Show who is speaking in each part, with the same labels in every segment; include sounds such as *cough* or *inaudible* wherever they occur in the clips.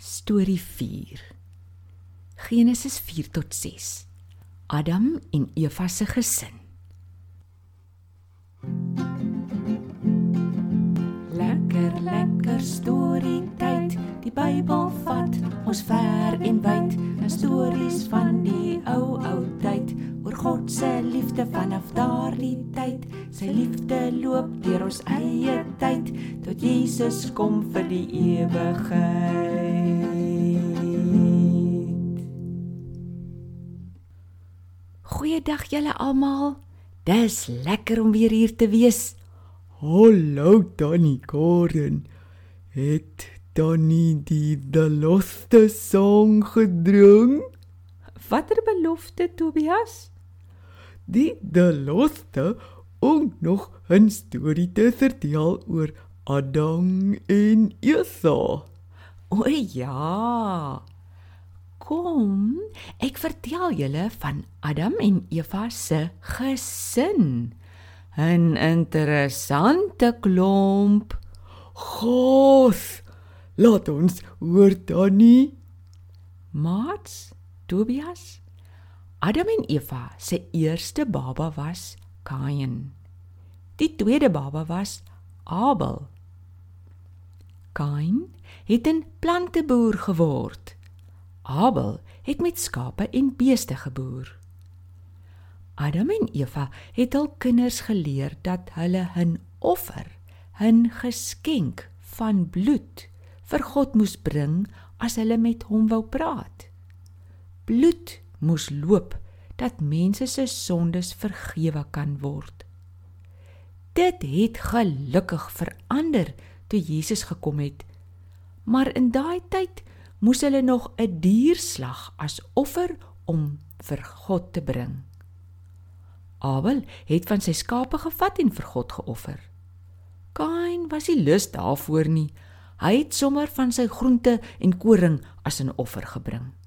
Speaker 1: Storie 4. Genesis 4 tot 6. Adam en Eva se gesin. Lekker lekker storie tyd. Die Bybel vat ons ver en wyd. 'n Stories van die ou ou tyd God se liefde vanaf daardie tyd. Sy liefde loop deur ons eie tyd tot Jesus kom vir die ewigheid. Goeiedag julle almal. Dis lekker om weer hier te wees.
Speaker 2: Hallo Tannie Karen. Het Tannie die belofte song gedrong?
Speaker 1: Watter belofte Tobias?
Speaker 2: Die belofte om nog 'n storie te vertel oor Adam en Eva.
Speaker 1: O ja. Kom, ek vertel julle van Adam en Eva se gesin. 'n Interessante klomp.
Speaker 2: Gos. Laat ons hoor Tannie.
Speaker 1: Mats, Tobias. Adam en Eva se eerste baba was Kain. Die tweede baba was Abel. Kain het 'n planteboer geword. Abel het met skape en beeste geboer. Adam en Eva het hul kinders geleer dat hulle 'n offer, 'n geskenk van bloed vir God moes bring as hulle met hom wou praat. Bloed moes loop dat mense se sondes vergewe kan word. Dit het gelukkig verander toe Jesus gekom het. Maar in daai tyd moes hulle nog 'n dier slag as offer om vir God te bring. Abel het van sy skape gevat en vir God geoffer. Kain was nie lus daarvoor nie. Hy het sommer van sy groente en koring as 'n offer gebring.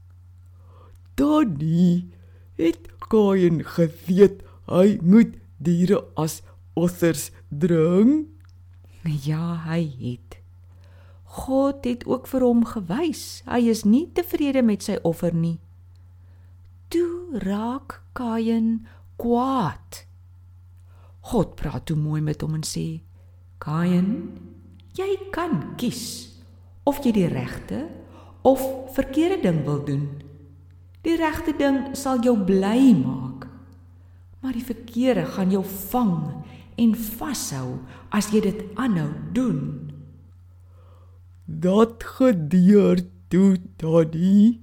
Speaker 2: Tannie het Kain geweet hy moet diere as offers bring.
Speaker 1: Ja, hy het. God het ook vir hom gewys hy is nie tevrede met sy offer nie. Toe raak Kain kwaad. God praat toe mooi met hom en sê: "Kain, jy kan kies of jy die regte of verkeerde ding wil doen. Die regte ding sal jou bly maak, maar die verkeerde gaan jou vang en vashou as jy dit aanhou doen."
Speaker 2: Dat gedeur toe Tannie.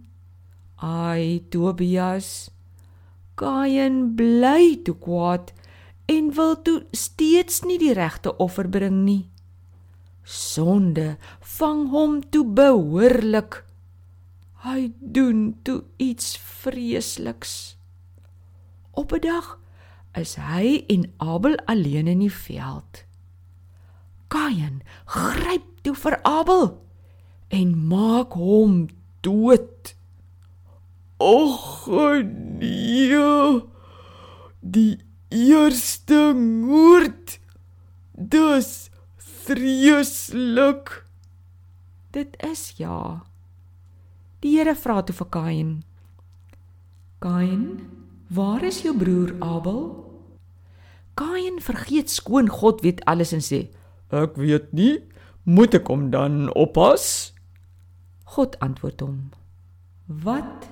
Speaker 1: Ai, Tobias, Kain bly toe kwaad en wil toe steeds nie die regte offer bring nie. Sonde vang hom toe behoorlik. Hy doen toe iets vreesliks. Op 'n dag is hy en Abel alleen in die veld. Kain gryp toe vir Abel en maak hom dood.
Speaker 2: Och nee. Die eerste moord. Dis vreeslik.
Speaker 1: Dit is ja. Die Here vra toe vir Kain. Kain, waar is jou broer Abel? Kain vergeet skoon God weet alles en sê:
Speaker 2: Ek weet nie, moet ek hom dan oppas?
Speaker 1: God antwoord hom: Wat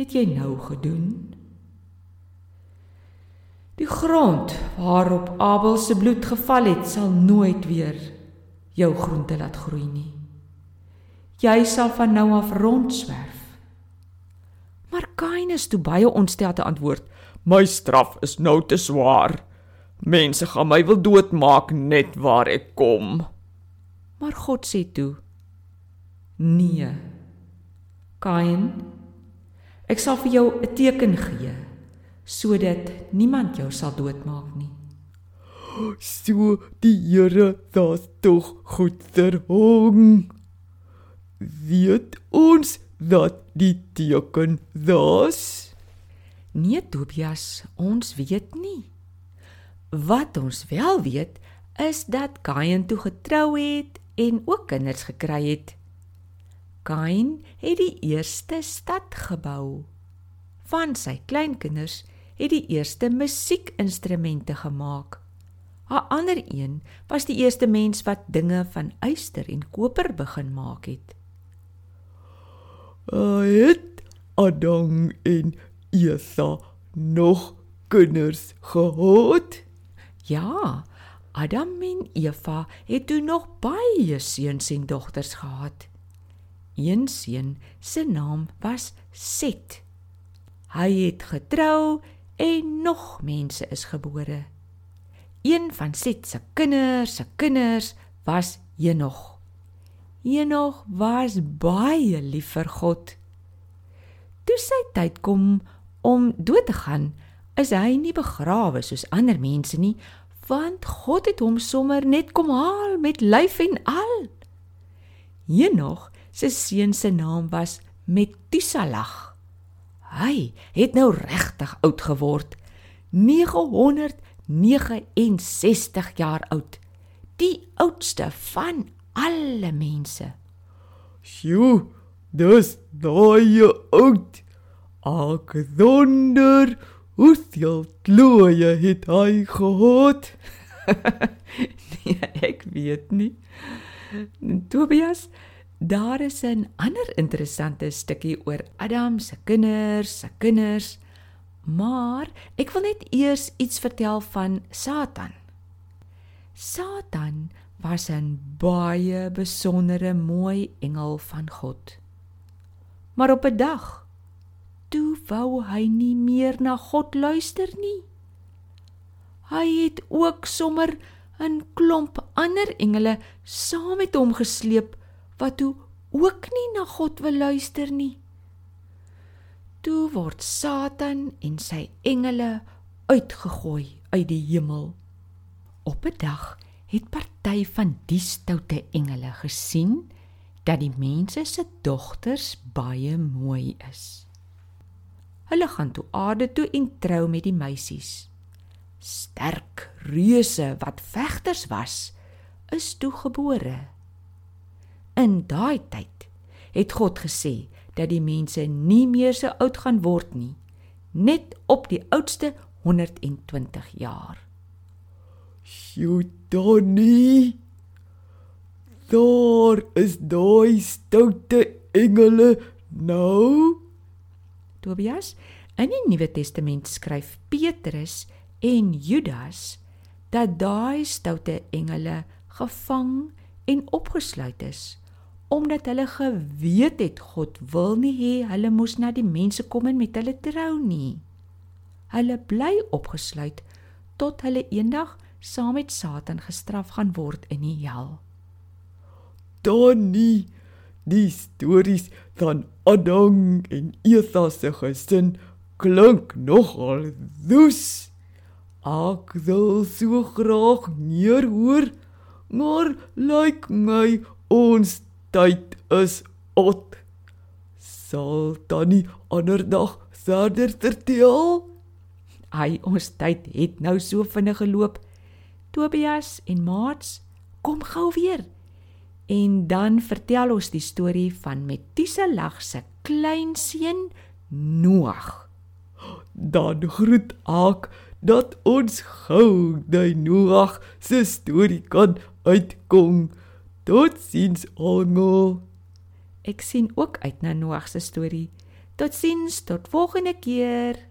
Speaker 1: het jy nou gedoen? Die grond waarop Abel se bloed geval het, sal nooit weer jou groente laat groei nie. Jy sal van nou af rondswerf. Maar Kain is toe baie ontstel te antwoord:
Speaker 2: My straf is nou te swaar. Mense gaan my wil doodmaak net waar ek kom.
Speaker 1: Maar God sê toe: Nee. Kain, ek sal vir jou 'n teken gee sodat niemand jou sal doodmaak nie.
Speaker 2: So die Here das tog goed ter hom. Weet ons dat die teken das?
Speaker 1: Nee Tobias, ons weet nie. Wat ons wel weet is dat Kain toe getrou het en ook kinders gekry het. Kain het die eerste stad gebou. Van sy kleinkinders het die eerste musiekinstrumente gemaak. 'n Ander een was die eerste mens wat dinge van yster en koper begin maak het.
Speaker 2: Het Adam en Eva nog kinders gehad?
Speaker 1: Ja, Adam en Eva het toe nog baie seuns en dogters gehad. Een seun se naam was Set. Hy het getrou en nog mense is gebore. Een van Set se kinders se kinders was Henog. Henog was baie lief vir God. Toe sy tyd kom om dood te gaan, is hy nie begrawe soos ander mense nie, want God het hom sommer net kom haal met lyf en al. Henog se seun se naam was Metusalag. Hy het nou regtig oud geword, 969 jaar oud, die oudste van alle mense.
Speaker 2: Sjoe, dis baie oud. Ek wonder hoeveel kloeie het hy gehad? *laughs*
Speaker 1: nee, ek weet nie. Tobias, daar is 'n ander interessante stukkie oor Adam se kinders, se kinders. Maar ek wil net eers iets vertel van Satan. Satan was 'n baie besondere mooi engel van God. Maar op 'n dag toe wou hy nie meer na God luister nie. Hy het ook sommer 'n klomp ander engele saam met hom gesleep wat toe ook nie na God wil luister nie. Toe word Satan en sy engele uitgegooi uit die hemel. Op 'n dag het party van die stoute engele gesien dat die mense se dogters baie mooi is. Hulle gaan toe aarde toe en trou met die meisies. Sterk reuse wat vegters was, is toe gebore. In daai tyd het God gesê dat die mense nie meer so oud gaan word nie, net op die oudste 120 jaar.
Speaker 2: Sjoe, Donnie. Daar is daai stoute engele nou.
Speaker 1: Tobias, in die Nuwe Testament skryf Petrus en Judas dat daai stoute engele gevang en opgesluit is omdat hulle geweet het God wil nie hê hulle moes na die mense kom en met hulle trou nie. Hulle bly opgesluit tot hulle eendag saam met Satan gestraf gaan word in die hel.
Speaker 2: Donnie, die stories van Adam en Eva se gesin klink nogal dus. Ek wil so graag meer hoor, maar lyk like my ons tyd is op. Sal Donnie ander dag verder vertel?
Speaker 1: Ai, ons tyd het nou so vinnig geloop. Tobias en Maats, kom gou weer. En dan vertel ons die storie van Metuselag se kleinseun Noag.
Speaker 2: Dan groet ek dat ons gou die Noag se storie kan uitkom. Totsiens almal.
Speaker 1: Ek sien ook uit na Noag se storie. Totsiens tot volgende keer.